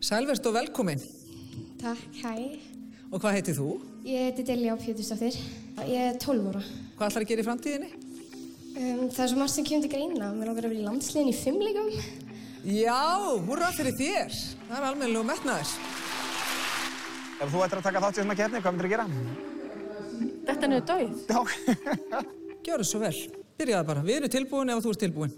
Sælverst og velkomin. Takk, hæ. Og hvað heitir þú? Ég heiti Dilja Pétursdóttir. Ég er 12 ára. Hvað ætlar að gera í framtíðinni? Um, það er svo margt sem kemur til greina. Mér langar að vera í landsliðin í fimmleikum. Já, húrra fyrir þér. Það er almennilega metnaður. Ef þú ættir að taka þátt í þessuna keppni, hvað myndir að gera? Þetta er döið. Já. Gjör það svo vel. Byrjaði bara. Við erum tilbúin ef þú ert tilbúin.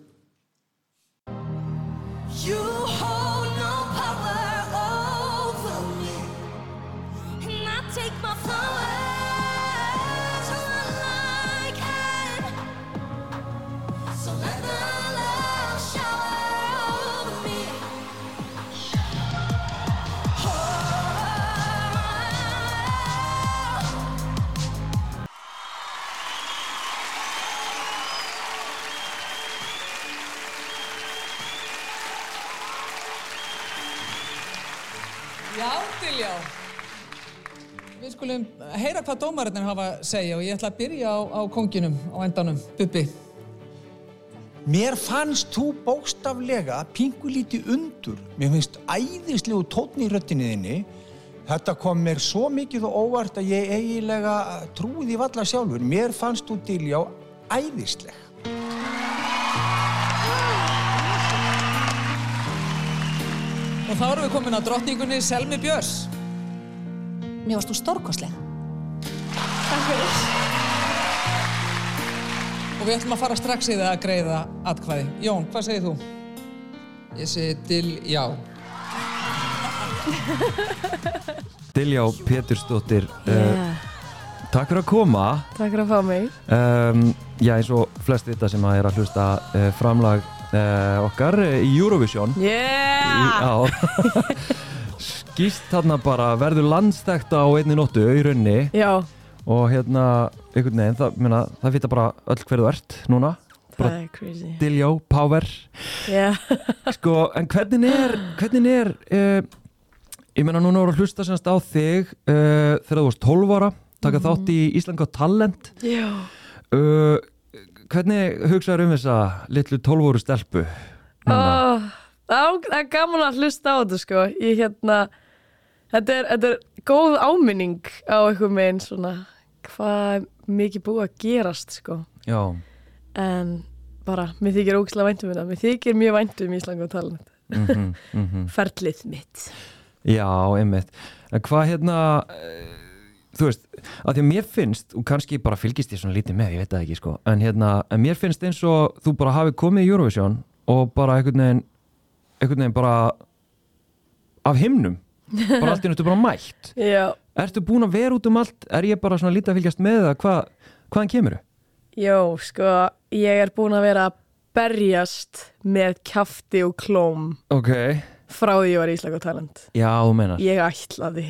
Heyra hvað dómarinnir hafa að segja og ég ætla að byrja á, á konginum á endanum. Bubbi. Mér fannst þú bókstaflega pingulíti undur. Mér finnst æðislegu tónn í röttinni þinni. Þetta kom mér svo mikið og óvart að ég eiginlega því valla sjálfur. Mér fannst þú Diljá æðisleg. Og þá erum við komin að drottningunni Selmi Björns. Mér varst þú stórkosleg. Fyrir. Og við ætlum að fara strax í það að greiða atkvæði. Jón, hvað segir þú? Ég segi til já. Diljá Pétursdóttir Yeah. uh, Takk fyrir að koma Takk fyrir að fá mig. um, Já, eins og flest vita sem að er að hlusta uh, framlag uh, okkar í Eurovision Yeah! Já Skýst þarna bara verður landstækt á einni nóttu í raunni Já, og hérna, einhvern veginn, það, meina, það vita bara öll hverju þú ert núna það bara er crazy. Diljá, Power Yeah. Sko, en hvernig er, hvernig er, uh, ég meina núna voru að hlusta semst á þig uh, þegar þú varst 12 ára, taka Mhm. þátt í Ísland á Talent. Já. Uh, hvernig hugsaður um þessa litlu 12 áru stelpu? Oh, það það er gaman að hlusta á þetta sko. Ég hérna, þetta er, þetta er góð áminning á einhver meginn svona hvað mikið búið að gerast sko. Já, En bara, mér þykir ógislega væntum þetta. Mér þykir mjög væntum Ísland og talent. mhm, mhm. Ferlið mitt. Já, einmitt. En hvað hérna, uh, þú veist, að því að mér finnst, og kannski bara fylgist ég svona lítið með, ég veit það ekki sko, en hérna, en mér finnst eins og þú bara hafi komið í Eurovision og bara einhvern veginn, einhvern veginn bara af himnum, bara allt í náttúrulega bara mætt. Já. Ertu búin að vera út um allt? Er ég bara svona lítið að fylgjast með það? Hva, hvaðan kemur þú? Jó, sko, ég er búin að vera að berjast með kjafti og klóm Ok, frá því ég var í Ísland og talent. já, þú meinar, Ég ætlaði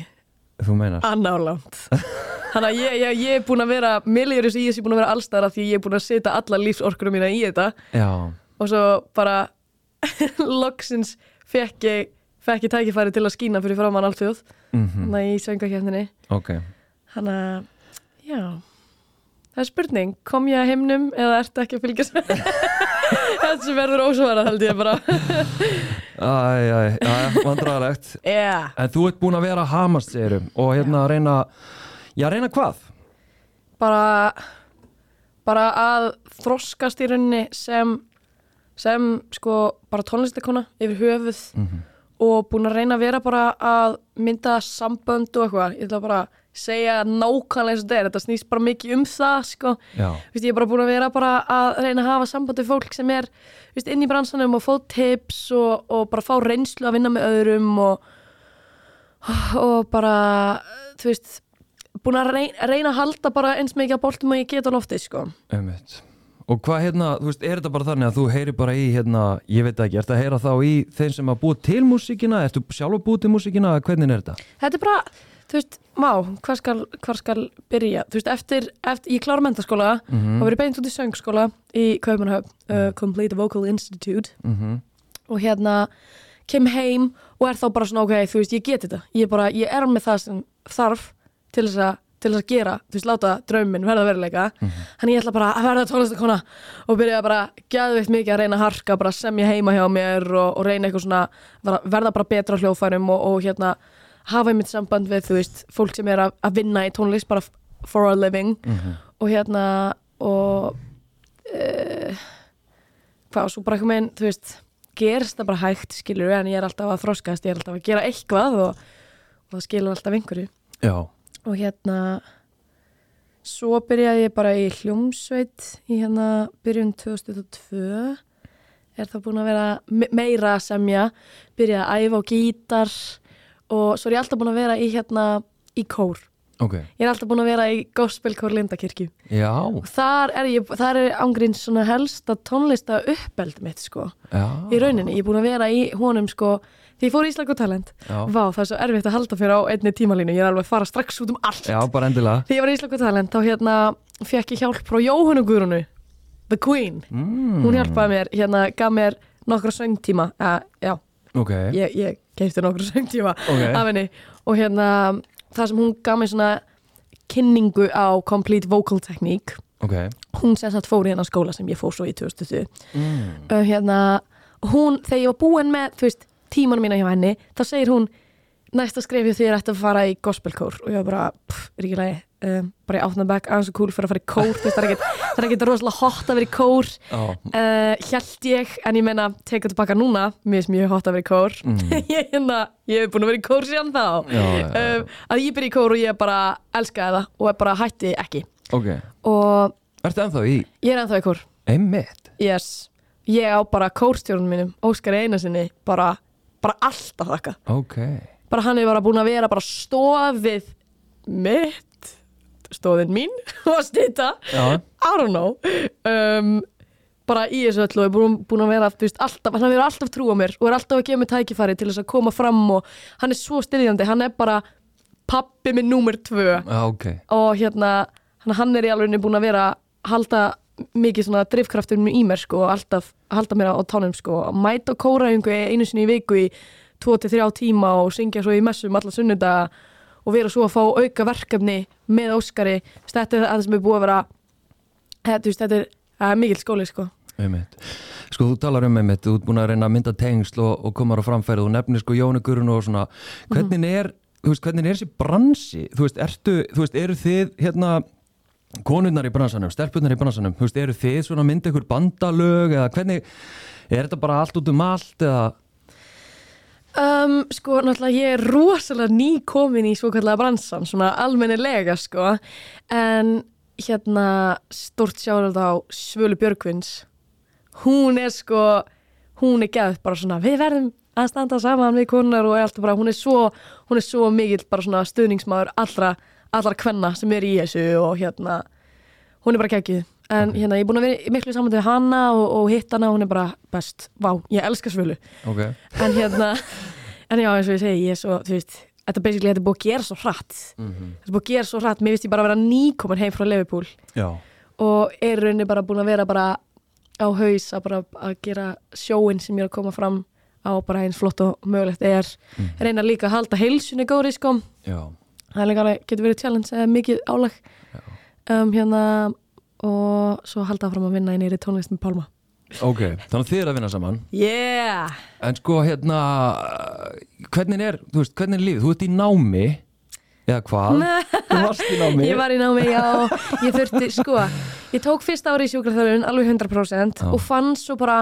þú meinar. að ná langt. Þannig að ég, ég, ég er búin að vera, mér er þessi ég er búin að vera allstæðara því ég er búin að setja alla lífsorkurum mína í þetta Já, og svo bara loksins fekk ég, fekk ég tækifæri til að skína fyrir framann alltjóð, mhm, þannig að í söngakefninni. ok. Þannig að, já, það er spurning, kom ég að himnum eða ertu ekki að fylgjast sem verður ósvarað held ég bara. Æ, æ, æ, vandræðalegt. Já. En þú ert búin að vera að hamast, segirum, og hérna að reyna, já, reyna hvað? bara bara að þroskast í rauninni sem sem sko bara tónlistakona yfir höfuð og búin að reyna að vera bara að mynda sambönd og eitthvað ég ætla bara að segja nákvæmlega eins og þetta er þetta snýst bara mikið um það sko Vist, ég er bara búin að vera bara að reyna að hafa samband við fólk sem er vist, inn í bransanum og fá tips og, og bara fá reynslu að vinna með öðrum og, og bara þú veist búin að reyna, reyna að halda bara eins mikið að boltum og ég geta á lofti sko. einmitt. Og hvað hérna, þú veist, er þetta bara þannig að þú heyri bara í hérna, ég veit ekki, ertu að heyra þá í þeim sem að búa til músíkina, ertu sjálf að búa til músíkina, hvernig er þetta? Þetta er bara, þú veist, má, hvað skal, hvar skal byrja? Þú veist, eftir, eftir ég klára mentaskóla Mhm. og verið beint út í söngskóla í Kaupanhöf, uh, Complete Vocal Institute Mm og hérna kem heim og er þá bara svona ok, þú veist, ég get þetta ég, er bara, ég er með það sem þarf til þess að til þess að gera, þú veist, láta drauminn verða veruleika, þannig ég ætla bara að verða tónlistakona og byrja bara geðveikt mikið að reyna að harka, bara semja heima hjá mér og, og reyna eitthvað svona verða, bara betra á hljóðfærum og, og hérna hafa einmitt samband við, þú veist, fólk sem er að, að vinna í tónlist bara for a living. Og hérna og uh, hvað, svo bara eitthvað meginn, þú veist gerist það bara hægt, skilur en ég er alltaf að þroskast, ég er alltaf að gera eitthvað og, og það skilur alltaf einhverju. Já, og hérna svo byrjaði ég bara í hljómsveit í hérna byrjun 2002 er það búin að vera me- meira að semja byrjaði að æfa á gítar og svo er ég alltaf búin að vera í hérna í kór. Ok. Ég er alltaf búin að vera í gospelkór Lindakirkju. Já, og þar er ég, þar er ángríns svona helsta tónlista uppeld mitt sko. Já. Í rauninni, ég er búin að vera í honum sko ég fór í Ísland og talent. Já. Vá, það er svo erfitt að halda fyrir á einni tímalínu. Ég er alveg að fara strax út um allt. Já, bara endilega. Þegar ég var í Ísland og talent þá hérna fekk ég hjálp frá Jóhannu Guðrunu The Queen, mm, hún hjálpaði mér hérna, gaf mér nokkra söngtíma uh, já, Ok, ég, ég keipti nokkra söngtíma Ok. af henni. Og hérna það sem hún gaf mér svona kynningu á Complete Vocal Technique. Ok. Hún sem sagt fór í hennar skóla sem ég fór svo í 2020 mm. og hérna hún, þegar ég var búin með þú veist, tímanum mína hjá henni þá segir hún, næsta skrefið því er ætti að fara í gospelkór. Og ég var bara, pff, er ekki lagi. Um, bara í átnabæk, aðeins og cool fyrir að fara í kór það er ekkert, það er ekkert rosalega hot að vera í kór. Já, uh, held ég, en ég meina teka tilbaka núna, mér finnst mjög hot að vera í kór. Ég, hérna, ég hef búin að vera í kór síðan þá. Mm. Já. Um, að ég byrja í kór og ég bara elskaði það og bara hætti ekki. Ok. Og Ertu ennþá í? Ég er ennþá í kór? Yes, ég á bara kórstjórnum mínum, Óskar Einarsinni, bara, bara alltaf þakka. Ok. Bara hann er bara búin að vera bara stofið mitt, stóðin mín og stýta, I don't know, um, bara í þessu öllu og er búin, búin að vera, veist, alltaf, hann hefur alltaf trú á mér og er alltaf að gefa mér tækifæri til þess að koma fram og hann er svo styðjandi, hann er bara pappi minn númer tvö. Já, ok. Og hérna hann, er í alveg búin að vera halda mikið svona drifkraftur í mér sko og alltaf halda mér á, tánum sko að mæta á kóraðingu einu sinni í viku í 2-3 tíma og syngja svo í messum alla sunnudaga og vera svo að fá auka verkefni með Óskari. Þetta er það sem er búið að vera þetta, þú veist, þetta er, er mikill skóli sko. Einmitt. Sko þú talar um einmitt, þú ert búin að reyna að mynda tengsl og, og komar á framfærið og nefnir sko Jóni Gurun og svona. Hvernig er, þú veist, hvernig er þessi bransi? Þú veist, ertu, þú veist, eru þið hérna konurnar í bransanum, stelpunnar í bransanum, veist, eru þið svona mynda ykkur bandalög eða hvernig, er þetta bara allt út um allt eða, Um, sko, náttúrulega ég er rosalega nýkomin í svo kallega bransan, svona almennilega, sko, en hérna stort sjáður á Svölu Björgvins, hún er sko, hún er gæð bara svona, við verðum að standa saman við konar og allt bara, hún er svo, hún er svo mikill bara svona stuðningsmaður allra, allra kvenna sem er í þessu og hérna, hún er bara geggjuð. En hérna, ég er búin að vera miklu saman við hana og, og hitt hana, hún er bara best. Vá, ég elska Svölu. Ok. En hérna en já eins og ég segi, ég er svo, þú veist þetta basically, þetta er búið að gera svo hratt. Mhm. þetta er búið að gera svo hratt, mér finnst ég bara að vera nýkomin heim frá Liverpool. Já, og er rauninni bara búin að vera bara á haus að bara að gera sjóin sem ég er að koma fram á bara eins flott og mögulegt er. Reyna líka að halda heilsunni góri sko. Já, það er líka alveg, getur verið challenge eða mikið álag um, hérna og svo halda áfram að vinna í nýri tónlist með Pálma ok þannig þið er að vinna saman Yeah! en sko hérna hvernig er, þú veist, hvernig er lífið, þú ert í námi eða hvað, þú varst í námi Ég var í námi, já, ég þurfti, sko, ég tók fyrsta ári í sjúkraþjálfun alveg 100% Já. og fann svo bara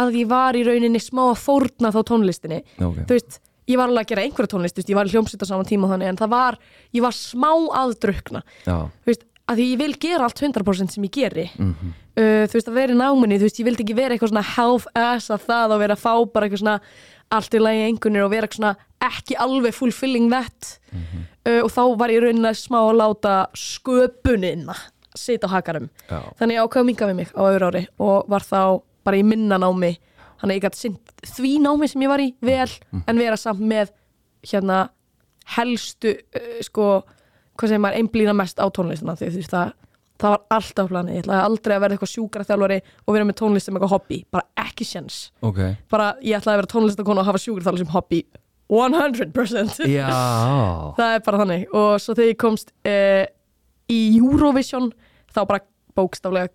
að ég var í rauninni smá að fórna þá tónlistinni. Ok. Þú veist, ég var alveg að gera einhverja tónlist, ég var í hljómsveit á saman tíma þannig, en það var, ég var smá að veist, að því ég vil gera allt 100% sem ég geri. mhm, Uh, þú veist, að vera í náminni, þú veist, ég vildi ekki vera eitthvað svona half-ass af það og vera að fá bara eitthvað svona allt í lagi einhvernir og vera svona ekki alveg fulfilling that. Uh, og þá var ég rauninni smá að láta sköpunina sita á hakarum. Já, þannig ég ákveða að minga við mig á öðru ári og var þá bara í minna námi þannig að ég gæti sinnt því námi sem ég var í vel en vera samt með hérna helstu uh, sko, hvað segir maður, einblýna mest á tónlistina því veist það það var alltaf planið, ég ætlaði aldrei að vera eitthvað sjúkra þjálfari og vera með tónlist sem eitthvað hobby bara ekki sjens, ok. Bara ég ætlaði að vera tónlistakona og hafa sjúkra þjálfari sem hobby 100% já, það er bara þannig. Og svo þegar ég komst uh, í Eurovision þá bara bókstaflega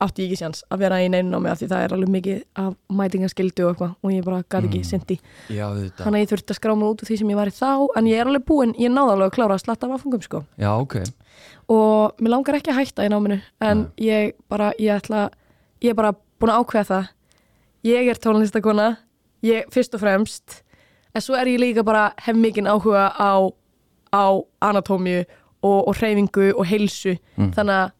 átti ég ekki séns að vera í neinu námi af því það er alveg mikið af mætingaskildu og eitthvað og ég bara gæti ekki Mm. þetta þannig að ég þurfti að skrá mig út úr því sem ég var í þá en ég er alveg búin, ég náði alveg að klára að slatta af afengum sko. Já, ok. Og mér langar ekki að hætta í náminu en ég bara, ég ætla ég er bara búin að ákveða það. Ég er tónlistakona ég fyrst og fremst en svo er ég líka bara hef mikinn áhuga á, á anatómiu og, og hreyfingu og heilsu. Mm. þannig að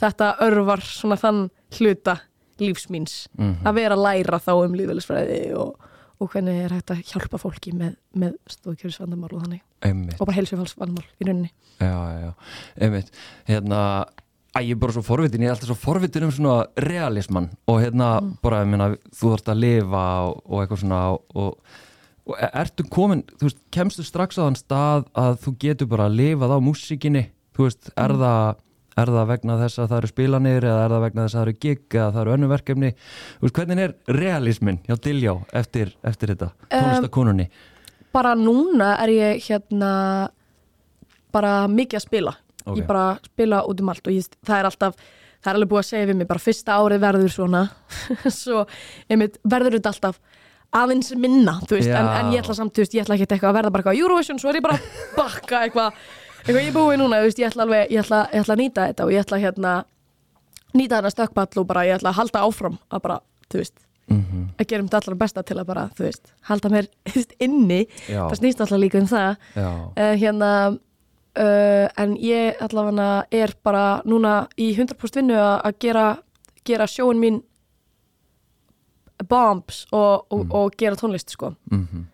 þetta örvar svona þann hluta lífsmíns Mhm. að vera að læra þá um lífælisfræði og, og hvernig er hægt að hjálpa fólki með, með stóðkjöfisvandamál og þannig. Einmitt. Og bara heilsufálsvandamál í rauninni. Já, já, einmitt. Hérna, að ég er bara svo forvitin ég er alltaf svo forvitin um svona realismann og hérna, bara, ég meina, þú þarft að lifa og, og eitthvað svona og, og e- ertu komin, þú veist, kemstu strax á þann stað að þú getur bara að lifað á músíkinni, þú veist, er það er það vegna þess að það eru spilanir eða er það vegna þess að það eru gig eða það eru önnu verkefni? Hvernig er realismin hjá Diljá eftir, eftir þetta, tónlistakonunni bara núna er ég hérna bara mikið að spila. Ok. ég bara spila út um allt og ég, það er alltaf það er alveg búið að segja við mig, bara fyrsta árið verður svona. Svo einmitt, verður þetta alltaf aðeins minna þú veist, en, en ég ætla samt, þú veist, ég ætla ekki eitthvað að verða bara eitthvað Eurovision, svo er ég bara að bakka eitthvað, eitthvað ég er búið núna, veist, ég ætla alveg ég ætla, ég ætla að nýta þetta og ég ætla hérna nýta þennan stökkpall og bara ég ætla að halda áfram að bara, þú veist mm að gera um þetta allra besta til að bara, þú veist, halda mér inni, Já. það snýst alltaf líka um það uh, hérna uh, en ég allavega er bara núna í 100% vinnu að gera, gera sjóin mín bombs og, og, Mm. og gera tónlist sko Mhm.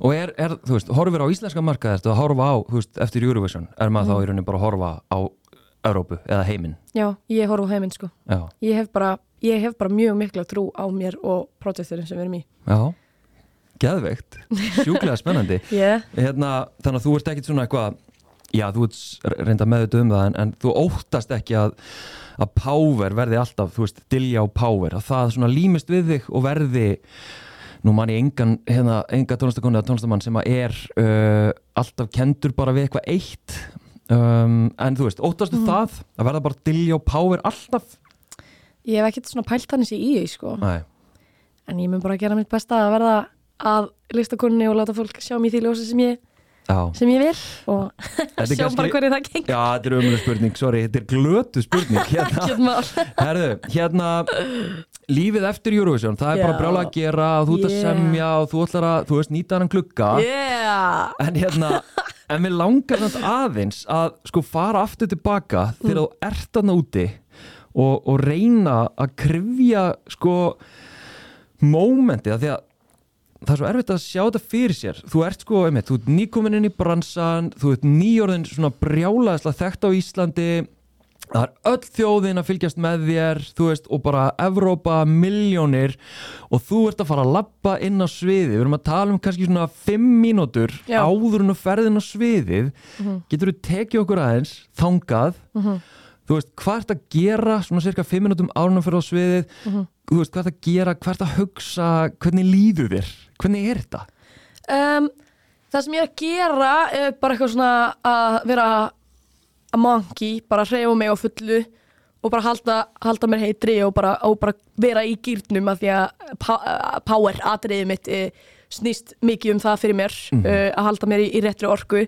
Og er, er, þú veist, horfir á íslenska markað ertu að horfa á, þú veist, eftir Eurovision? Er maður þá í rauninni bara að horfa á Európu eða heiminn? Já, ég horf á heiminn sko. Já, ég hef bara, ég hef bara mjög mikla trú á mér og projekturinn sem við erum í. Já, geðveikt. Sjúklega spennandi. Yeah. hérna, þannig að þú ert ekkit svona eitthvað já, þú ert reynda meðut um það en, en þú óttast ekki að að power verði alltaf, þú veist, dilja á power að það svona límist við þig og verði nú man ég engan, hérna, enga tónlistakonu eða tónlistamann sem að er uh, alltaf kendur bara við eitthvað eitt. Um, en þú veist, óttastu það að verða bara dilja á power alltaf? Ég hef ekkert svona pælt hann í því sko. Nei, en ég mun bara gera mitt besta að verða að listakunni og láta fólk sjá mér því ljósi sem ég, já sem ég vil og sjá bara hvernig það gengur Já, þetta er umlega spurning, sorry, þetta er glötu spurning hérna, herðu, hérna lífið eftir Eurovision, það er bara Já. brjála að gera þú ert að Yeah. semja og þú ætlar að, þú veist, nýta hann klukka yeah. en hérna, en við langar aðeins að sko fara aftur tilbaka þegar þú ert þarna úti og, og reyna að krifja sko mómenti að því að það er svo erfitt að sjá þetta fyrir sér þú ert sko, einmitt, þú ert nýkomin inn í bransan þú ert nýjórðin svona brjálaðislega þekkt á Íslandi það er öll þjóðin að fylgjast með þér þú veist, og bara Evrópa miljónir og þú ert að fara að labba inn á sviði, við erum að tala um kannski svona fimm mínútur Já. áður en að ferðin á sviðið Mhm. getur þú tekið okkur aðeins þangað Mhm. þú veist, hvað ert að gera svona cirka fimm mínútum áður en að ferða á sviðið Mhm. þú veist, hvað ert að gera, hvað ert að hugsa hvernig líður þér, hvernig er þetta um, Það sem ég er að gera er bara eitthvað svona að vera að monkey, bara hreyfa mig á fullu og bara halda, halda mér heitri og bara, og bara vera í gýrnum af því að power atriðið mitt e, snýst mikið um það fyrir mér Mhm. uh, að halda mér í, í réttri orku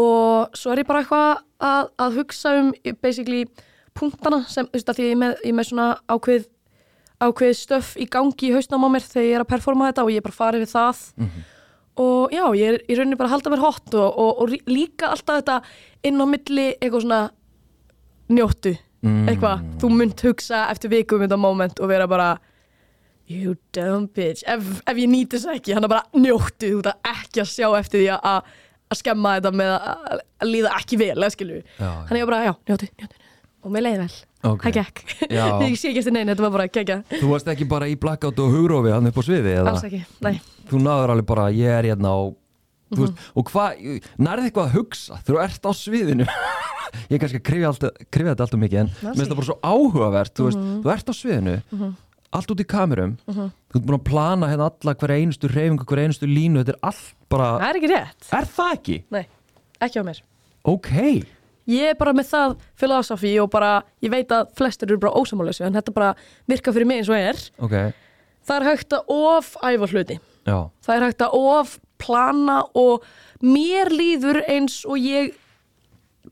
og svo er ég bara eitthvað að, að hugsa um basically punktana sem, þú veist, að því ég er með, með svona ákveð ákveð stöf í gangi í hausnum á mér þegar ég er að performa þetta og ég er bara farið við það. Og já, ég er í rauninni bara að halda mér hot og, og, og líka alltaf þetta inn á milli eitthvað svona njóttu, Mm. eitthvað þú munt hugsa eftir vikum þetta moment og vera bara you dumb bitch. Ef, ef ég nýti þess ekki, hann er bara njóttu þú ert ekki að sjá eftir því að að skemma þetta með að, líða ekki vel, eða skilju þannig ég bara, já, njóttu, njóttu og mér leiði vel, Ok. það gekk ég sé ekki eftir neina, þetta var bara gekka þú varst ekki bara í blackout og hugrófi hann upp á sviði eða? alls ekki, nei þú náður alveg bara, ég er hérna og þú Mhm. veist, og hvað, nærði eitthvað að hugsa þú ert á sviðinu ég er kannski að krifja, þetta alltaf mikið en mér finnst það bara svo áhugavert þú veist, Mhm. þú ert á sviðinu Mhm. allt út í kamerum Mhm. þú ert búin að plana hérna alla hver einustu reyfingu, hver einustu línu, þetta er allt bara það er ekki rétt er það ekki? nei, ekki á mér ok, ég er bara með það filosofi og bara, ég veit að flestir eru bara ósamálusu en þetta bara virka fyrir mig eins og er. Ok, það er hægt að of-æfa hluti. Já, það er hægt að of-plana og mér líður eins og ég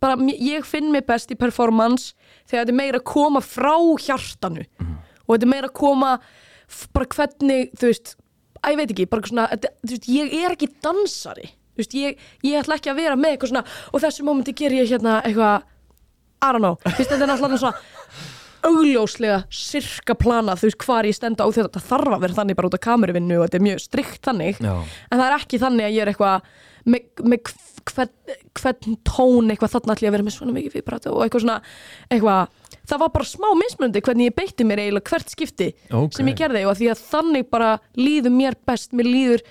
bara, ég finn mig best í performance þegar þetta er meira að koma frá hjartanu. Og þetta er meira að koma bara hvernig, þú veist að ég veit ekki, svona, þetta, veist, ég er ekki dansari, veist, ég, ég ætla ekki að vera með eitthvað svona, og þessu momenti ger ég hérna eitthvað, I don't know, þú veist, þetta er náttúrulega svona augljóslega sirka planað, þú veist, hvar ég stenda á þetta þarf að vera þannig bara út af kameruvinnu og þetta er mjög strikt þannig. Já, en það er ekki þannig að ég er eitthvað með, með hvern, hvern tón eitthvað þarna ætlum ég að vera með svona mikið viðbrati og eitthvað svona eitthvað, það var bara smá mismunandi hvernig ég beitti mér eiginlega hvert skipti Ok. sem ég gerði og að því að þannig bara líður mér best, mér líður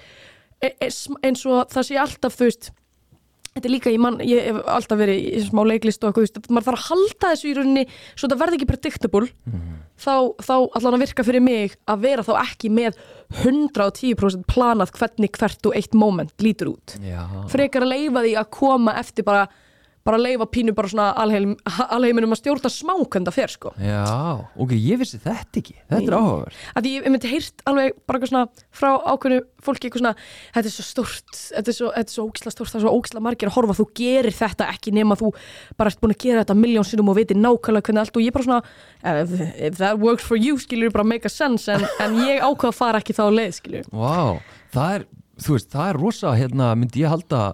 eins og það sé alltaf þú veist þetta er líka, ég, man, ég hef alltaf verið í smá leiklist og eitthvað, þú veist, maður þarf að halda þessu í rauninni svo það verði ekki predictable. Þá, þá allan að virka fyrir mig að vera þá ekki með 110% planað hvernig hvert og eitt moment lítur út. Já. Frekar að leifa því að koma eftir bara bara leifa pínu bara svona alheim, alheiminum að stjórna smá hvernig það fer sko. Já, ok, ég vissi þetta ekki. Þetta er áhugaverð að ég, ég myndi heyrt alveg bara eitthvað svona frá ákveðnu fólki eitthvað svona þetta er svo stórt, þetta er svo, þetta er svo ógisla stórt það er svo ógisla margir að horfa, þú gerir þetta ekki nema þú bara ert búin að gera þetta miljón sinnum og veitir nákvæmlega hvernig allt og ég bara svona if, if that works for you skilur bara make a sense en, en ég ákvað að fara ekki þá leið Vá, það er, veist, það er rosa hérna, myndi ég halda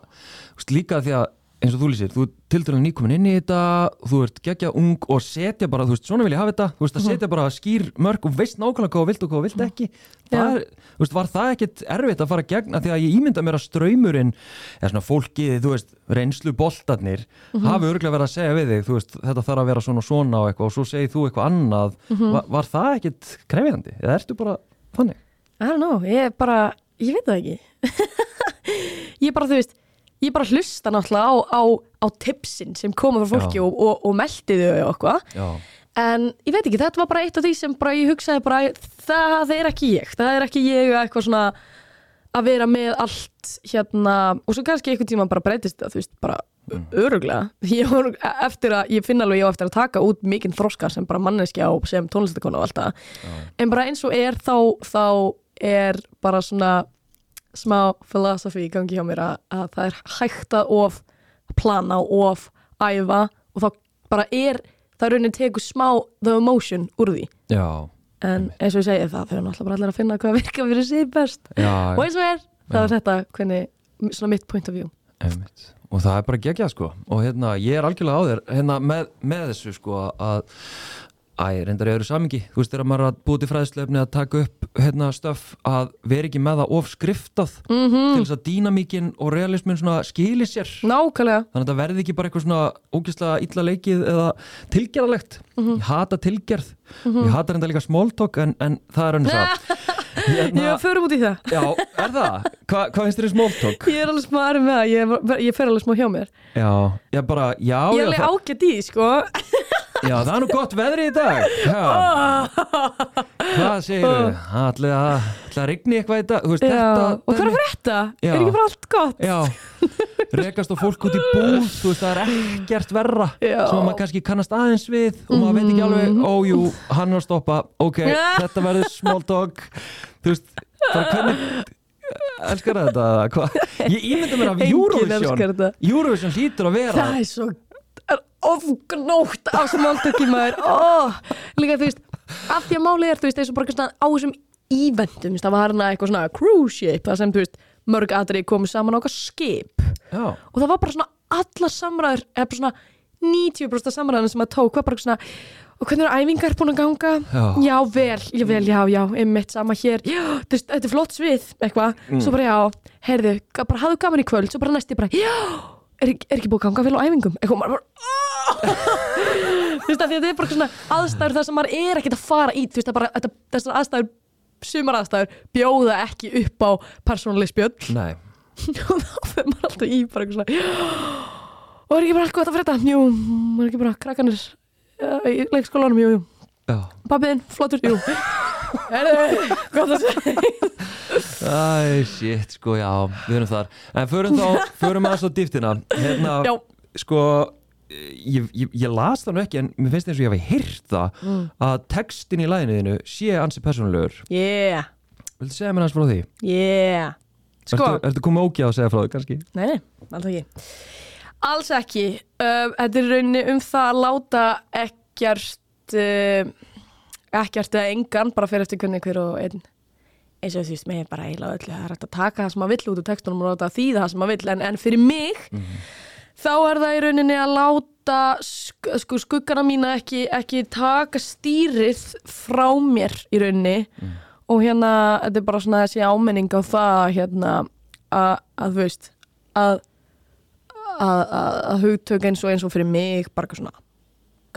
veist, líka því að, eins og þú lýsir þú ert til dæla nýkomin inn í þetta þú ert geggja ung og setja bara, þú veist, svona vil ég hafa þetta þú veist, að setja bara skýr mörg og veist nákvæmlega hvað þú vilt og hvað þú vilt ekki. Það er, þú veist, var það ekkit erfitt að fara gegna því að ég ímynda mér að ströymurinn eða svona fólkið, þú veist, reynslu boltarnir, hafi örgulega verið að segja við þig, þú veist, þetta þarf að vera svona og svona og eitthvað og svo segir þú eitthvað annað. Var, var það ekkit krefjandi? Eða ég bara, hlusta náttúrulega á, á, á tipsin sem koma frá fólki Já. og, og, og meldi þau og Já, en ég veit ekki, þetta var bara eitt af því sem bara ég hugsaði bara, það er ekki ég. Það er ekki ég að eitthvað svona að vera með allt hérna. Og svo kannski einhvern tíma bara breytist það þú veist, bara mm. öruglega ég eftir að, ég finn alveg ég á eftir að taka út mikinn þroska sem bara manneskja og sem tónlistakona og allt það. En bara eins og er þá, þá er bara svona smá philosophy í gangi hjá mér að, að það er hægt að of plana og of æfa og þá bara er það raunin tekur smá the emotion úr því. Já, en eins og ég segi það þau eru náttúrulega bara allir að finna hvað virka fyrir sig best. Já, og eins og er, það er þetta hvernig, svona mitt point of view. Einmitt. og það er bara geggjað sko. Og hérna, ég er algjörlega á þér hérna, með, með þessu sko að Æ, reyndar í öðru samingi, þú veist þegar maður er að búið til fræðslefni að taka upp hérna stöf að vera ekki með það of skriftað mm til þess að dýnamíkin og realismin svona skili sér. Nákvæmlega. Þannig að það verði ekki bara eitthvað svona ógeðslega illa leikið eða tilgerðalegt ég hata tilgerð. Ég hata reynda líka smóltok en, en það er önnur það já, förum út í það. Já, er það? Hva, hvað finnst þér í smóltok? ég er alveg smá aðri með það, ég, ég fer alveg smá hjá mér. Já, ég bara, já, ég er já, það, það er nú gott veðri í dag já, hvað segir þau? ætlaði að, ætlaði að rigni eitthvað í dag veist, þetta og hvað er dæmi- frétta? Já. er ekki bara allt gott? Já, rekast á fólk út í búð veist, það er ekkert verra sem maður kannski kannast aðeins við og maður veit ekki alveg, ójú, hann er að stoppa ok, þetta verður small talk þú veist, bara hvernig elskar þetta Hva? ég ímynda mér af Eurovision þetta. Eurovision hlýtur að vera það er svo það er ofgnótt á smáltöki maður. Oh, líka þú veist af því að málið er þú veist eins og bara svona á þessum veist, það var hérna eitthvað svona cruise ship, það sem þú veist mörg aðri komið saman á eitthvað skip. Já, og það var bara svona alla samræður eða bara svona 90% af samræðinu sem að tók var bara svona og hvernig eru æfingar búin að ganga? Já. vel, já vel, já, já, einmitt sama hér, já, þetta er flott svið eitthvað, Mm. svo bara já, heyrðu bara hafðu gaman í kvöld, svo bara næsti bara já, er, er ekki búin að ganga vel á æfingum? Eitthvað, maður bara þú veist, að þetta er bara svona aðstæður þar sem maður er ekkert að fara í, þú veist, er bara þetta, þessar aðstæður, sumar aðstæður bjóða ekki upp á persónuleg spjöll. Nei. Og þá fyrir maður alltaf í bara eitthvað svona og er ekki bara allt gott að frétta? Jú, er ekki bara krakkanir uh, í leikskólanum, jú, jú. Já. pappiðinn, flottur, jú Gott að segja Æ, shit, sko, já, við erum þar. En förum þá, förum aðeins á dýftina Hérna, Já. sko ég, ég, ég las það nú ekki en mér finnst eins og ég hafi heyrt það Mm. að textin í læginu sé ansi persónulegur. Yeah, Viltu segja mér hans frá því? yeah. Sko, Ertu, ertu komið ógjað að segja frá því kannski? nei, nei, alls ekki. Alls ekki. Uh, Þetta er rauninni um það að láta ekkert uh, ekkert eða engan bara fyrir eftir hvernig hver og einn. Eins og þú veist, mig er bara eiginlega öllu það er hægt að taka það sem maður vill út úr textunum og láta að þýða það sem maður vill en, en fyrir mig þá er það í rauninni að láta sk sko, skuggana mína ekki, ekki taka stýrið frá mér í rauninni. Og hérna, þetta er bara svona þessi ámenning á það hérna, að, að þú veist að, að, að, að hugtök eins og eins og fyrir mig bara svona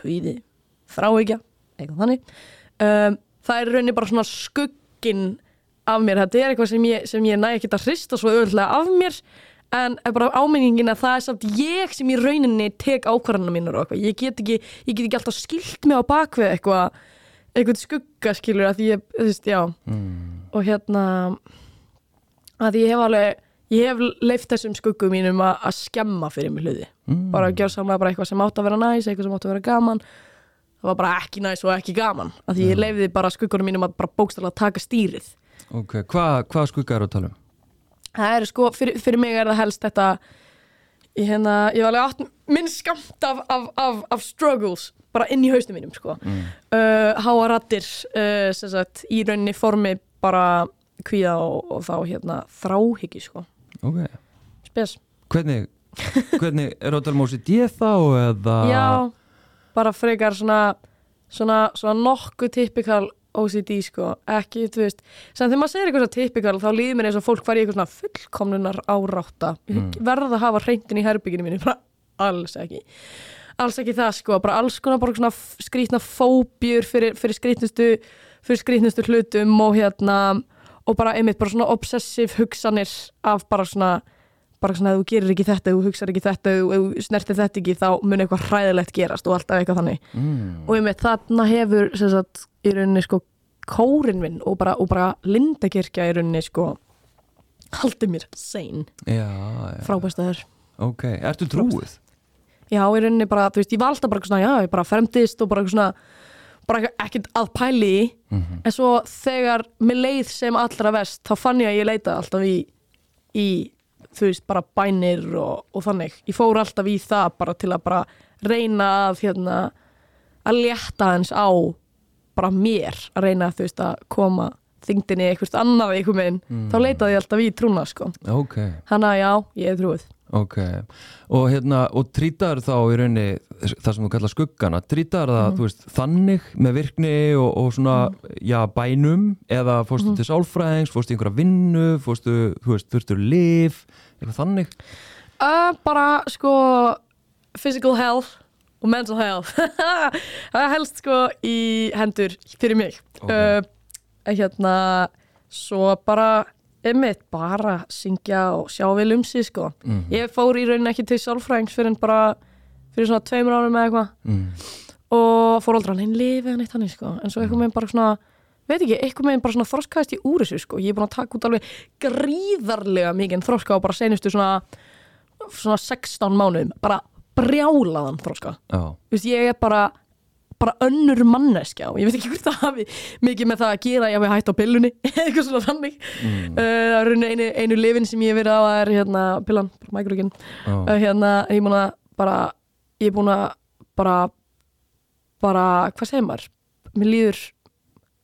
kvíði, þráhyggja eitthvað þannig um, það er rauninni bara svona skugginn af mér, þetta er eitthvað sem ég, sem ég næ ekki að hrista svo öðvöldlega af mér. En er bara áminningin að það er samt ég sem í rauninni tek ákvarðana mínar og eitthvað, ég get ekki, ég get ekki alltaf skilt mig á bakvið eitthvað eitthvað skugga skilur að ég, þú veist, já. Og hérna að ég hef alveg ég hef leift þessum skuggum mínum að, skemma fyrir mig hluti. Bara að gera samlega bara eitthvað sem átt að vera næs eitthvað sem átt að vera gaman það var bara ekki næs og ekki gaman að því ég leifði bara skuggunum mínum að bara bókstæðlega taka stýrið Ok, hvað hva skugga er að tala um? það er sko, fyrir, fyrir mig er það helst þetta ég, hérna, ég var alveg átt minn skamt af, af, af, af struggles bara inn í haustum mínum sko. Mm. uh, háa rattir uh, sagt, í rauninni formi bara kvíða og, og þá hérna þráhyggju sko. Ok, spes hvernig, hvernig er að tala um OCD þá eða já, bara frekar svona svona, svona nokkuð typikal OCD sko, ekki, þú veist sem þegar maður segir eitthvað svo typikal þá líður mér eins og fólk fari í eitthvað svona fullkomnunar árátta. Mm. verða að hafa hreintin í herbygginu mínu bara alls ekki. Alls ekki það sko, bara alls konar bara svona skrýtna fóbjur fyrir, fyrir skrýtnustu fyrir skrýtnustu hlutum og hérna og bara einmitt bara svona obsessiv hugsanir af bara svona bara svona ef þú gerir ekki þetta, þú hugsar ekki þetta þú snertir þetta ekki þá mun eitthvað hræðilegt gerast og alltaf eitthvað þannig mm. og einmitt þarna hefur sagt, í rauninni sko kórin minn og bara, og bara lindakirkja í rauninni sko haldið mér sein Já, já, frábæstaður ok, ertu trúið? já, í rauninni bara, þú veist, ég var alltaf bara svona, já, ég bara fremdist og bara svona bara ekkert að pæli í Mhm. en svo þegar mér leið sem allra vest, þá fann ég að ég leita alltaf í, í þú veist, bara bænir og, og þannig. Ég fór alltaf í það bara til að bara reyna að hérna, að létta hans á bara mér, að reyna þú veist að koma þingdinni eitthvað annað einhver meginn, þá leitaði ég alltaf í trúna sko, Ok, hann að já, ég er trúið ok og hérna, og trítar þá í rauninni það sem þú kallar skuggana, trítar það Mhm. þú veist, þannig með virkni og, og svona, já, bænum eða fórstu Mhm. til sálfræðings, fórstu í einhverja vinnu fórstu, þú veist, þurftur lif eitthvað þannig Uh, bara sko physical health og mental health það helst sko í hendur fyrir mig Ok. uh, hérna svo bara einmitt bara syngja og sjá vel um sig sko. Mhm. ég fór í rauninni ekki til sálfræðings fyrir bara fyrir svona tveimur árum eða eitthvað. Mm. og fór aldrei hann lifið hann eitt þannig sko. En svo eitthvað meginn bara svona veit ekki, eitthvað meginn bara svona þroskaðist í úr þessu sko. Ég er búin að taka út alveg gríðarlega mikið þroska á bara senustu svona svona 16 mánuðum bara brjálaðan þroska. Já, Þú veist, ég er bara bara önnur manneskja og ég veit ekki hvort það hafi mikið með það að gera ég hafi hætt á pillunni eitthvað svona þannig. Mm. uh, einu, einu lifin sem ég hef verið á er hérna pillan, mækrugin já, uh, hérna, ég að bara ég er búin að bara bara, hvað segir maður? Mér líður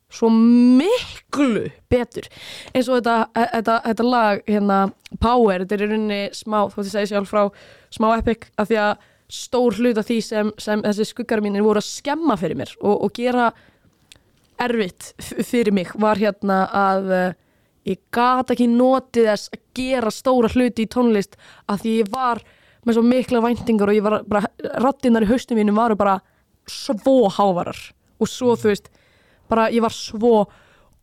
svo miklu betur. Eins og þetta, e- þetta, þetta lag hérna, Power, þetta er í rauninni smá, þú veist ég segi sjálf frá smá epic, af því að stór hlut af því sem, sem þessi skuggar mínir voru að skemma fyrir mér og, og gera erfitt fyrir mig var hérna að uh, ég gat ekki notið þess að gera stóra hluti í tónlist að því ég var með svo mikla væntingar og ég var bara, rattinnar í haustum mínum varu bara svo hávarar og svo þú veist, bara ég var svo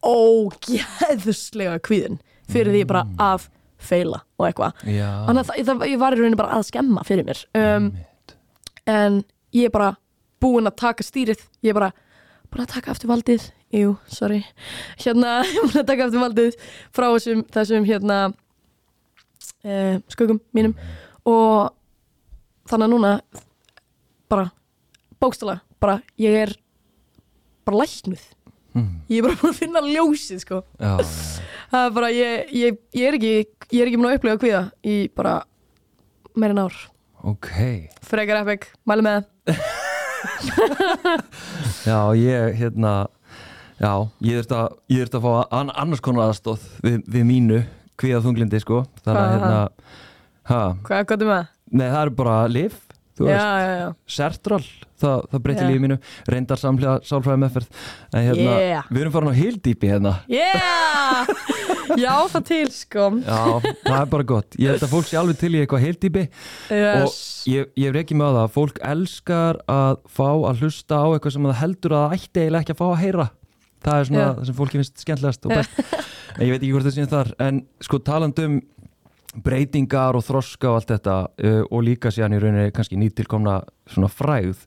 ógeðslega kvíðin fyrir því bara að feila og eitthvað. Þannig að það, það, ég var í rauninni bara að skemma fyrir mér. Um, en ég er bara búin að taka stýrið. Ég er bara búin að taka aftur valdið. Jú, sorry. Hérna, ég er búin að taka aftur valdið frá þessum, þessum hérna uh, skugum mínum. Og þannig að núna bara bókstala, bara ég er bara læknuð. Ég er bara búin að finna ljósið sko. Já, já. það er bara, ég, ég, ég er ekki ég er ekki múin að upplifa kvíða í bara meira en ár ok. Frekar epic, mæli með. Já, ég, hérna Já, ég þurfti að, að fá an, annars konar aðstóð við, við mínu kvíða þunglindi, sko. Þannig að, er hérna, ha, hvað er gott um það? nei, það er bara lif, þú já, veist já, já, Sertral, það, það breytti Já. lífið mínu reyndar samlega sálfræði meðferð. En hérna, Yeah. við erum farin á hildýpi hérna. Yeah! Já, það til sko. Já, það er bara gott. Ég held að fólk sé alveg til í eitthvað hildýpi yes. og ég, ég hef ekki með það að fólk elskar að fá að hlusta á eitthvað sem það heldur að það ætti eiginlega ekki að fá að heyra. Það er svona Já. það sem fólki finnst skemmtilegast og best. En ég veit ekki hvort það sé þar en sko talandum breytingar og þroska og allt þetta uh, og líka síðan í rauninni kannski nýtilkomna svona fræð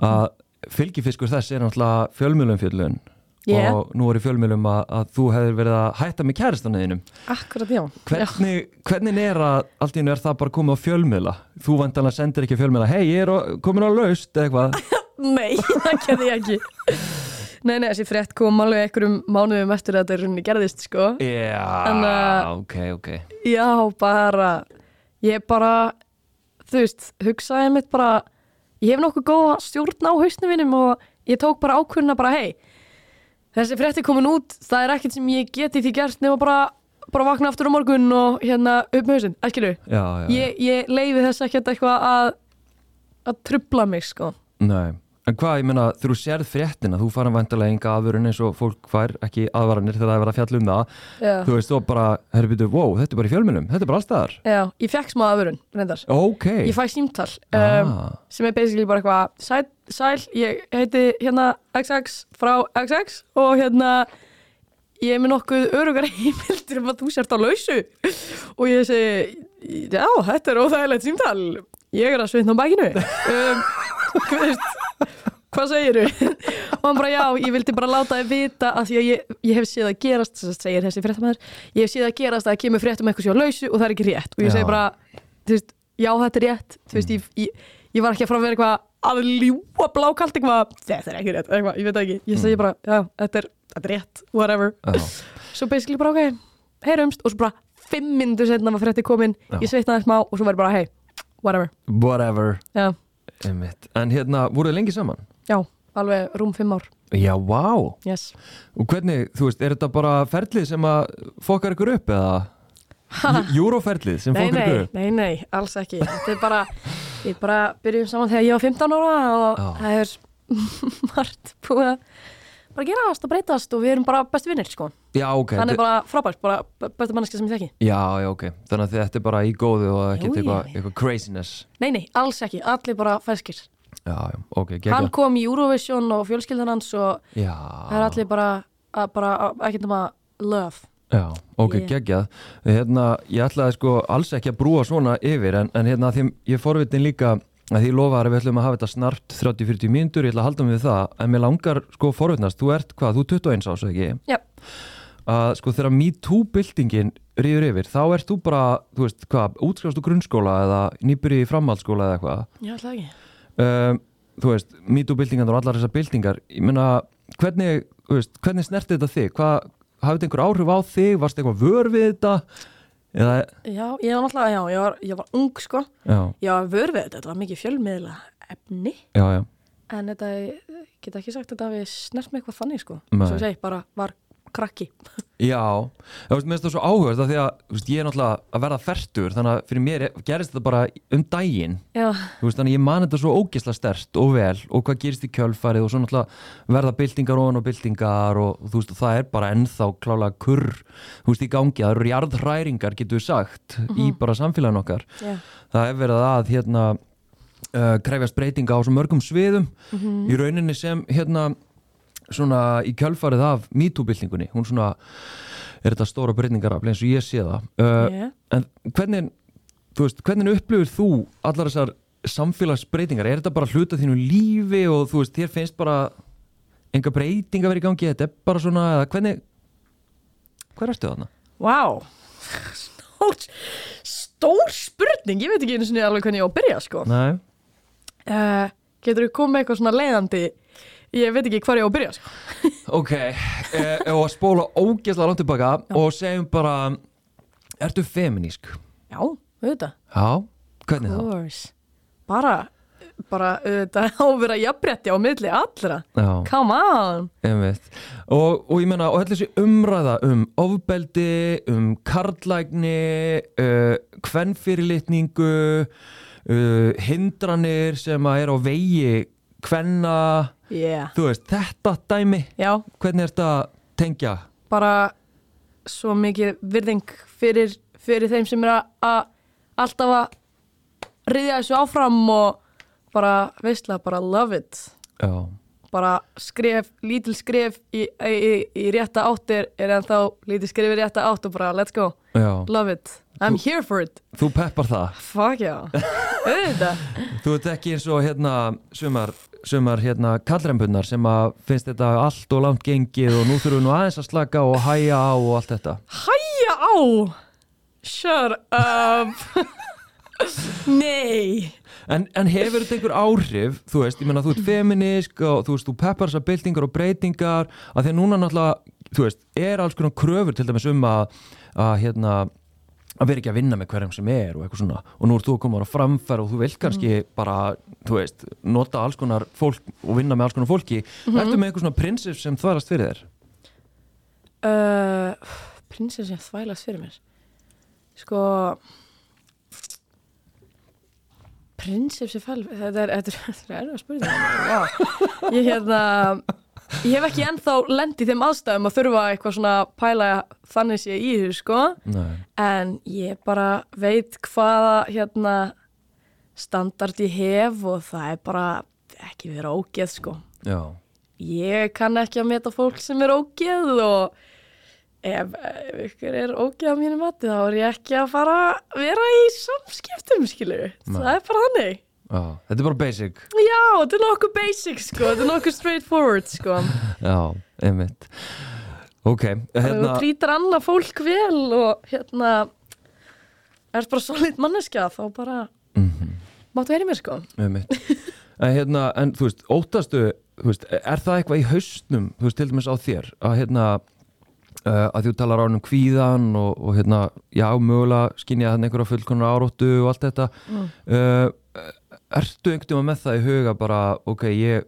að fylgifiskur þess er náttúrulega fjölmjölumfjöllun Yeah. og nú er í fjölmjölum að, að þú hefur verið að hætta með kæristanniðinum akkurat já, Hvernig, hvernig er að allt í einu er það bara komið á fjölmiðla? Þú vantanlega sendir ekki á fjölmiðla hei, ég er komin á laust eða eitthvað. Nei, það gerði ég ekki nei, nei, þessi frétt kom alveg einhverjum mánuðum eftir að þetta er rauninni gerðist sko. Já, En, uh, ok, ok. Já, bara ég bara, þú veist hugsaði mitt bara ég hef nokkuð góða stjórn á hausnum mínum og ég tók bara ákvörðuna bara hei þessi frétti komin út það er ekkert sem ég geti því gert nema bara bara vakna aftur á morgun og hérna upp með hausinn, æskilu já, já. ég, ég leiði þess ekkert eitthvað að að trubla mig sko. Nei, en hvað, ég meina, þú sérð fréttina þú farin vantarlega enga aðvörun eins og fólk fær ekki aðvaranir þegar það er verið að fjalla um það. Já, Þú veist, þú bara, herri byrju, wow, þetta er bara í fjölmiðlum þetta er bara allstaðar Já ég fekk smá aðvörun, reyndar. Ok, ég fæ símtal um, ah, sem er basically bara eitthvað sæl, sæl, ég heiti hérna XX frá XX og hérna ég er með nokkuð örugar heimildir um að þú sért á lausu. Og ég segi já, þetta er óþægilegt símtal. Ég er að svitna á bakinu. Um, hvað hvað segiru? og hann bara já, ég vildi bara láta þið vita að því að ég, ég hef séð að gerast þess að segir þessi fréttamaður ég hef séð að gerast að það kemur frétt um eitthvað sér á lausu og það er ekki rétt og ég Já. segi bara, þú veist, já þetta er rétt þú veist, ég, ég, ég var ekki að fara að vera eitthvað að ljúa blákalt eitthvað þetta er ekki rétt, eitthvað, ég veit ekki ég segi bara, já, þetta er, þetta er rétt, whatever já, svo basically bara, ok, heyrumst og svo bara fimm myndur setna var frétti komin Já. ég sveitnaði smá og svo var ég bara, hey, whatever whatever. En hérna, voruð þið lengi saman? Já, alveg rúm fimm ár. Já, wow yes. Og hvernig, þú veist, er þetta bara ferlið sem að fokkar ykkur upp eða? Júróferlið sem nei, fokkar ykkur nei, upp? nei, nei, alls ekki. Þetta er bara, við bara byrjum saman þegar ég var 15 ára og Já. það er margt búið að bara gerast og breytast og við erum bara bestu vinnir sko. Já, ok. Þetta- bara frábært, bara bestu manneski sem ég þekki. Já, já, ok. Þannig að þetta er bara í góðu og ekkert eitthvað eitthva craziness. Nei, nei, alls ekki, allir bara ferskir Já, já, ok, hann geggjað kom í Eurovision og fjölskyldan hans og það er allir bara, að, bara að- ekkert um að love já, ok, Yeah. geggjað Hérna, ég ætlaði sko alls ekki að brúa svona yfir En, en hérna, því ég forvitin líka að því lofaði að við ætlum að hafa þetta snart 30-40 mínútur, ég ætla að halda mig við það en mér langar sko forvitnast, þú ert hvað, þú er 21 ás, ekki? Já. að sko þegar MeToo-byltingin rýður yfir, þá ert þú bara þú veist, hvað, útskrifast úr grunnskóla eða nýbyrji í framhaldsskóla eða eitthvað já, alltaf ekki um, þú veist, MeToo-byltingan og allar þessar byltingar, ég meina hvernig, veist, hvernig snerti þetta þig? Hvað, hafði þetta einhver áhrif á þig? Varst eitthvað vör við þetta? Eða, já, ég var náttúrulega, já, ég var, ég var ung sko. Já, ég var vör við þetta, þetta var mikið fjölmiðla efni. Já, en þetta, ég get ekki sagt að þetta hafi snert mig eitthvað þannig sko. Svo ég segi, bara var krakki. Já, mér finnst það svo áhugast af því að þú veist, ég er náttúrulega að verða fertur þannig að fyrir mér er- gerist þetta bara um daginn. Já, Þú veist, þannig að ég man þetta svo ógisla stert og vel og hvað gerist í kjölfarið og svo náttúrulega verða byltingar ofan og byltingar og, og þú veist, það er bara ennþá klálega kurr, þú veist, í gangi. Það eru jarðhræringar, getur við sagt í bara samfélagin okkar. Já, það er verið að hérna uh, krefjast breytinga á svo mörgum sviðum. Í rauninni sem hérna svona í kjölfarið af MeToo-byltingunni, hún svona er þetta stóra breytingar af eins og ég sé það. Uh, yeah. en hvernig þú veist, hvernig upplifir þú allar þessar samfélagsbreytingar? Er þetta bara hluta þínu lífi og þú veist, þér finnst bara enga breytinga verið í gangi, þetta er bara svona eða hvernig hver ertu þarna? Vá. Stór, stór spurning, ég veit ekki einu sinni alveg hvernig ég á að byrja sko. Nei, uh, getur við komið með eitthvað svona leiðandi ég veit ekki hvar ég á að byrja sko. Ok, eh, ef að spóla ógeðslega langt tilbaka og segjum bara Ertu feminísk? já, auðvitað. Já, hvernig það? bara, bara auðvitað á að vera jafnrétti á milli allra. Já, come on. Og, og ég menna, og þessi umræða um ofbeldi, um karlægni uh, kvenfyrirlitningu uh, hindranir sem að er á vegi kvenna, yeah. þú veist, þetta dæmi já, hvernig er þetta tengja? bara svo mikið virðing fyrir, fyrir þeim sem er að- alltaf að riðja þessu áfram og bara, veistlega, bara love it. Já, bara skref, lítil skref í, í, í, rétta áttir er ennþá lítil skref í rétta átt og bara let's go, já, love it. I'm here for it, þú peppar það. Fuck já Þú ert ekki eins og hérna sumar, sumar hérna kallrembunnar sem að finnst þetta allt og langt gengið og nú þurfum við nú aðeins að slaka og hæja á og allt þetta. Hæja á? Shut up. Nei. En, en hefur þetta einhver áhrif, þú veist, ég meina þú ert feminisk og þú veist, þú peppar þessar byltingar og breytingar að því að núna náttúrulega, þú veist, er alls konar kröfur til dæmis um að, að hérna, að vera ekki að vinna með hverjum sem er og eitthvað svona. Og nú ert þú að koma á framfæra og þú vilt kannski bara, þú veist, nota alls konar fólk og vinna með alls konar fólki. Ertu með eitthvað svona prinsip sem þvarast fyrir þér? uh, prinsess sem þvælast fyrir mér? Sko prinsess sem þvælast þetta er, þetta er, þetta er erfið að spyrja það ég hérna ég hef ekki ennþá lent í þeim aðstæðum að þurfa eitthvað svona pæla þannig sé í þessu sko. Nei. en ég bara veit hvaða hérna standard ég hef og það er bara ekki vera ógeð sko. Já, ég kann ekki að meta fólk sem er ógeð og ef, ef ykkur er ógeð á mínu mati þá er ég ekki að fara að vera í samskiptum skilu, það er bara þannig já, þetta er bara basic. Já, þetta er nokkuð basic sko. Þetta er nokkuð straightforward sko. Já, einmitt. Ok, hérna... þú trýtar annað fólk vel og hérna er bara solid manneskja þá bara Mhm. máttu verið mér sko. Einmitt. en hérna, en þú veist, óttastu þú veist, er það eitthvað í haustnum þú veist, til dæmis á þér að hérna uh, að þú talar á um kvíðan og, og hérna, já, mögulega skynja þannig einhverja fullkonar áróttu og allt þetta uh, ertu einhvern tíma með það í huga bara, ok, ég,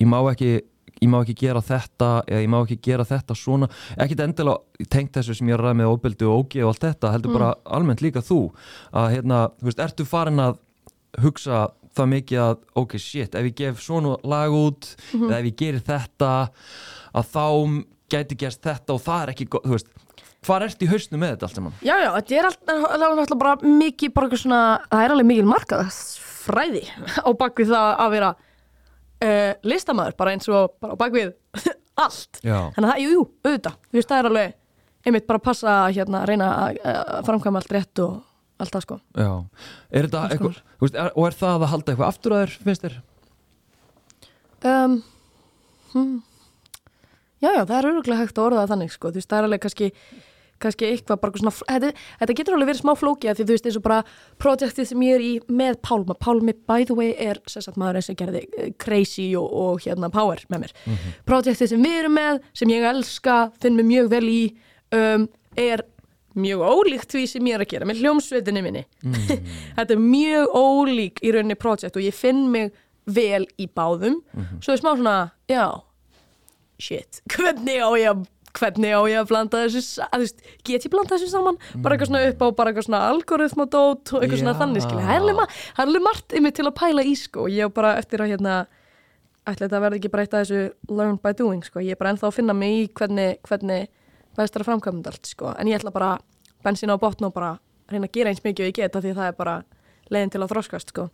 ég má ekki ég má ekki gera þetta eða ég má ekki gera þetta svona ekkit endilega tengt þessu sem ég er að ræða með óbeldi og ógi og allt þetta, heldur bara almennt líka þú að hérna, þú veist, ertu farin að hugsa það mikið að ok, shit, ef ég gef svona lag út eða ef ég gerir þetta að þá gæti gerst þetta og það er ekki, þú veist hvað ert í hausnum með þetta allt saman? Já, já, þetta er alltaf, alltaf bara mikið bara svona, það er alveg mikil markaðsfræði á bakvið það að vera uh, listamaður, bara eins og bara á bakvið allt. Já, Þannig að það, jú, jú, auðvitað, þú veist, það er alveg einmitt bara að passa að hérna, reyna að uh, framkvæma allt rétt og allt það sko. já er þetta eitthvað, þú veist, er, og er það að halda eitthvað aftur að þér, finnst þér? Um, hmm. Já, já, það er öruglega hægt að orða þannig, sko, þú veist, það er alveg kannski, kannski eitthvað bara svona, þetta, þetta getur alveg verið smá flóki að því þú veist, eins og bara projektið sem ég er í með Pálma, Pálmi, by the way, er sérsagt maður sem gerði eh, Crazy og, og hérna Power með mér. Projektið sem við erum með, sem ég elska, finn mig mjög vel í, um, er mjög ólíkt því sem ég er að gera með hljómsveitinni minni. þetta er mjög ólík í rauninni projekt og ég finn mig vel í báðum. Svo er smá svona, já, shit, hvernig á ég að hvernig á ég að blanda þessu að, veist, get ég blanda þessu saman? Bara eitthvað svona upp á bara eitthvað svona algoritm og dót og eitthvað svona þannig skilja það er alveg margt yfir til að pæla í sko. Og ég á bara eftir að hérna ætla þetta að verði ekki bara eitt af þessu learn by doing sko, ég er bara ennþá að finna mig í hvernig, hvernig bæðist það að framkvæmda allt sko, en ég ætla bara bensín á botn og bara reyna að gera eins mikið og ég geta því það er bara leiðin til að þroskast sko.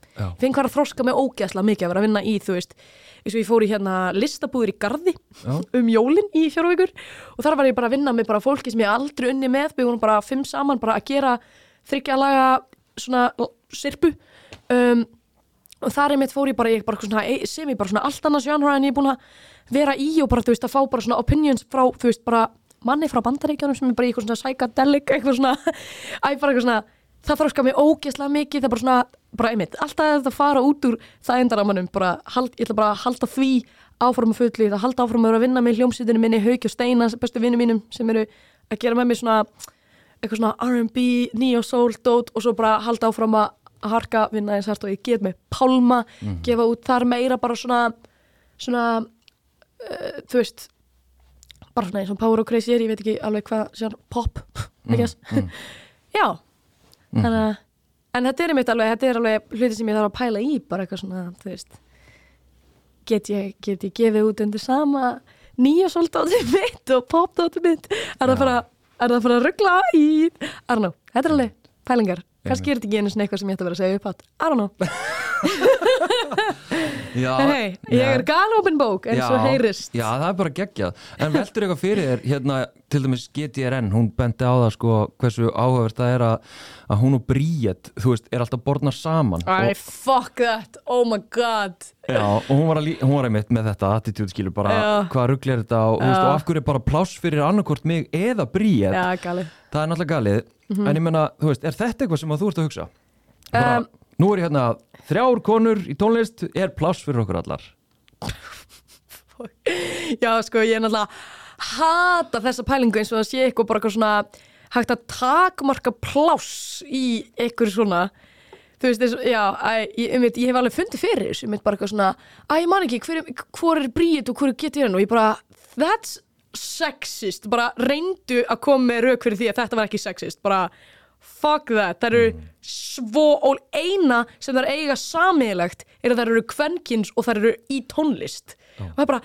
Finn hvað að þroska mig ógeðslega mikið að vera að vinna í þú veist, eins og ég fór í hérna listabúður í Garði Já. um jólin í fjóra vikur og þar var ég bara að vinna með bara fólki sem ég aldrei unni með, við vorum bara fimm saman bara að gera þryggja laga svona sirpu um, og þar einmitt fór ég bara, ég bara svona, e- sem ég bara svona allt annars genre en ég er búin að vera í og bara þú veist að fá bara svona opinions frá þú veist bara manni frá bandaríkjanum sem er bara í eitthvað svona psychedelic eitthvað svona, æ bara eitthvað svona það þroska mig ógeðslega mikið það bara svona bara einmitt, alltaf þetta fara út úr þægindaramanum, bara, hald, ég ætla bara að halda því áfram að fullu, ég ætla að halda áfram að vera að vinna með hljómsveitinu minni, Hauki og Steina bestu vinnu mínum sem eru að gera með mér svona eitthvað svona R&B, neo soul, dót og svo bara halda áfram að harka, vinna eins hært og ég get með Pálma, gefa út þar meira bara svona svona, uh, þú veist bara svona eins og Power og Crazy er, ég veit ekki alveg hvað sér, pop, I guess. já, þannig að en þetta er einmitt alveg, þetta er alveg hluti sem ég þarf að pæla í, bara eitthvað svona, þú veist get ég, get ég gefið út undir sama nýja svolítátti mitt og poptátti mitt? Er það bara, er það bara að ruggla í I don't know, þetta er alveg pælingar. Kannski er þetta ekki einu svona eitthvað sem ég ætti að vera að segja upp átt I don't know, Já, en hei, ég er galopin bók og Já, heyrist. Já, það er bara geggjað. En veldur eitthvað fyrir þér, hérna, til dæmis GTRN hún benti á það sko hversu áhugavert það er að, að hún og Bríett þú veist, er alltaf borðnar saman. I og, fuck that, oh my god. Já, og hún var, lí- hún var einmitt með þetta attitude skilur bara, hvað ruggli er þetta? Og, veist, og af hverju er bara pláss fyrir annarkort mig eða Bríett, það er náttúrulega galið. En ég menna, þú veist, er þetta eitthvað sem að þú ert að hugsa? Um, nú er hérna þrjár konur í tónlist, er pláss fyrir okkur allar? Já, sko, ég er náttúrulega hata þessa pælingu eins og það sé eitthvað bara eitthvað svona hægt að takmarka pláss í eitthvað svona. Þú veist, þess, já, æ, ég, ég, ég hef alveg fundið fyrir þessu, ég mynd bara eitthvað svona að ég man ekki, hver, er- hvor er bríð og hvor er getur og ég bara, that's sexist, bara reyndu að koma með rauk fyrir því að þetta var ekki sexist. Bara, fuck that, það eru svo, og eina sem er eiga samíðilegt er að það eru kvenkins og það eru í tónlist. Og það er bara,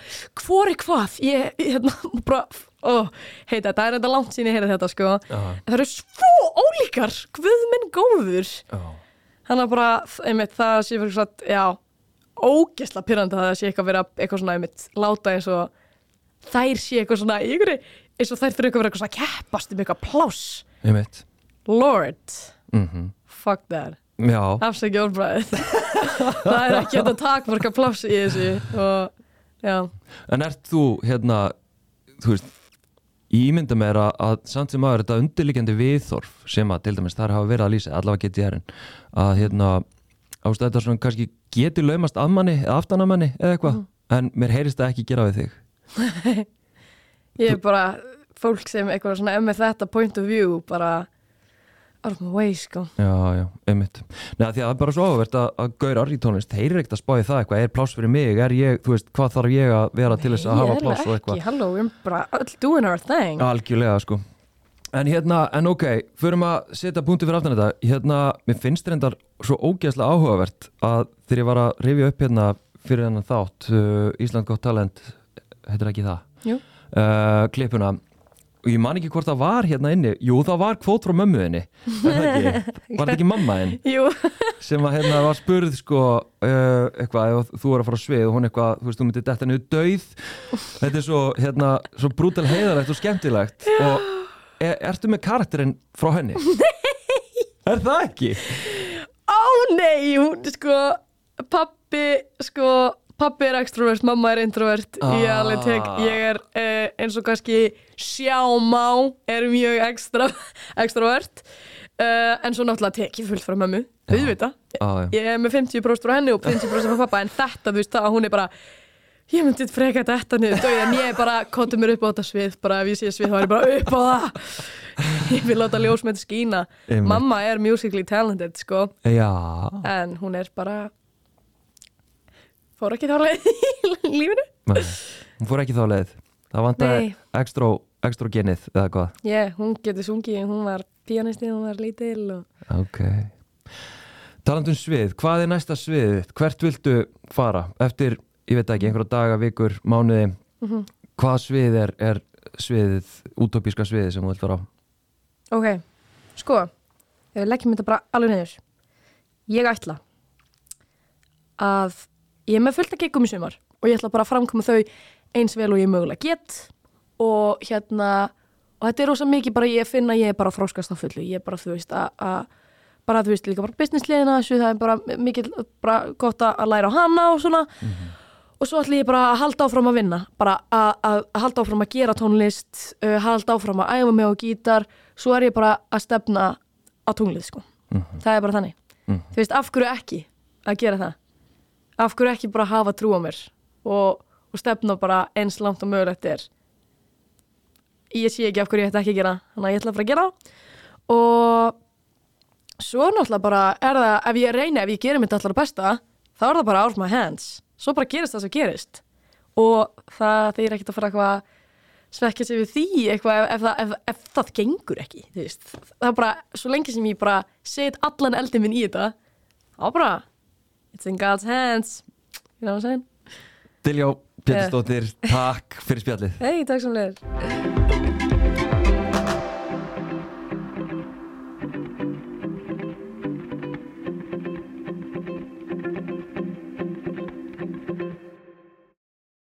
hvor er hvað? Ég, hérna, bara oh, heita, það er þetta langt sín ég heyrði þetta sko. En það eru svo ólíkar guð minn góður. Þannig að bara, einmitt, það sé fyrir satt, já, ógesla pyrrandi að það sé eitthvað vera eitthvað svona, einmitt, láta eins og þær sé eitthvað svona, einhverju eins og þær fyrir eitthvað að svona að keppast um eitthvað pláss. Einmitt. Lord, mm fuck that. Afsækja orðbræðið það er ekki að takmarka pláss í þessu. Og En ert þú hérna, þú veist, ímynda mér að, að samt sem aður þetta undirliggjandi viðþorf sem að til dæmis þar hafa verið að lýsa, allavega geti ég að hérna, þetta svona kannski geti laumast að manni eða aftan að manni eða eitthvað, en mér heyrist það ekki gera við þig. ég er bara fólk sem eitthvað svona, ef með þetta point of view bara out of my way, sko. Já, já, einmitt. Nei, því að það er bara svo áhugavert að, að gaurar í tónlist heyrir ekkert að spáði það eitthvað, er pláss fyrir mig, er ég, þú veist, hvað þarf ég að vera til þess að hafa pláss og ekki, eitthvað. halló, við erum bara öll doing our thing. Algjörlega sko. En hérna, en ok, förum að setja punkti fyrir aftan þetta. Hérna, mér finnst reyndar svo ógeðslega áhugavert að þegar ég var að rifja upp hérna fyrir þennan þátt uh, Ísland gott talent, heitir ekki það? Jú. uh, Klippuna og ég man ekki hvort það var hérna inni Jú, það var kvót frá mömmuðinni Er það ekki? Var þetta ekki mamma þinn? Jú, sem að hérna var spurð sko uh, eitthvað, þú er að fara á svið og hún eitthvað, þú veist, þú myndir detta niður dauð þetta er svo, hérna, svo brútal heiðalegt og skemmtilegt og er, ertu með karakterinn frá henni? Nei! Er það ekki? ó nei, hún, sko pappi, sko pappi er extrovert, mamma er introvert. Ég Ah. alveg tek, ég er uh, eins og kannski sjá má er mjög extra, extrovert. Uh, en svo náttúrulega tek ég fullt frá mömmu, auðvitað. Ah, já. ég er með 50% frá henni og 50% frá pappa en þetta, þú veist, það að hún er bara ég myndi freka þetta niður döið en ég bara, kóttu mér upp á þetta svið bara ef ég sé svið þá er ég bara upp á það. Ég vil láta ljósmynd skína. Mamma er musically talented, sko. Já, en hún er bara fór ekki þá leið í lífinu Nei, hún fór ekki þá leið það vantaði Nei. extra, extra genið eða hvað yeah, hún getur sungið, hún var pianisti, hún var lítil og... Ok Talandum svið, hvað er næsta svið? Hvert viltu fara? Eftir, ég veit ekki, einhverja daga, vikur, mánuði Mhm. Hvað svið er, er sviðið, útópíska sviðið sem þú vilt fara á? ok, sko við leggjum þetta bara alveg niður ég ætla að ég er með fullt að gegum í sumar og ég ætla bara að framkoma þau eins vel og ég mögulega get. Og hérna og þetta er rosa mikið bara ég finna ég er bara fróskast á fullu. Ég er bara þú veist að, bara þú veist líka bara businessliðina þessu það er bara mikið bara gott að læra á hana og svona. Og svo ætla ég bara að halda áfram að vinna bara að, halda áfram að gera tónlist uh, halda áfram að æfa mig á gítar. Svo er ég bara að stefna á tunglið sko. Það er bara þannig. Þú veist, af hverju ekki að gera það af hverju ekki bara hafa trú á mér og, og stefna bara eins langt og mögulegt er? Ég sé ekki af hverju ég ætti ekki að gera þannig að ég ætla bara að gera og svo náttúrulega bara er það, ef ég reyni, ef ég gerir mitt allar besta, þá er það bara out of my hands. Svo bara gerist það sem gerist. Og það þeir ekkert að fara eitthvað svekja sig við því eitthvað ef, ef, ef, ef það gengur ekki það er bara, svo lengi sem ég bara set allan eldin minn í þetta þá bara, it's in God's hands. You know what I'm saying? Diljá Pétursdóttir, takk fyrir spjallið. Hei, takk sem leður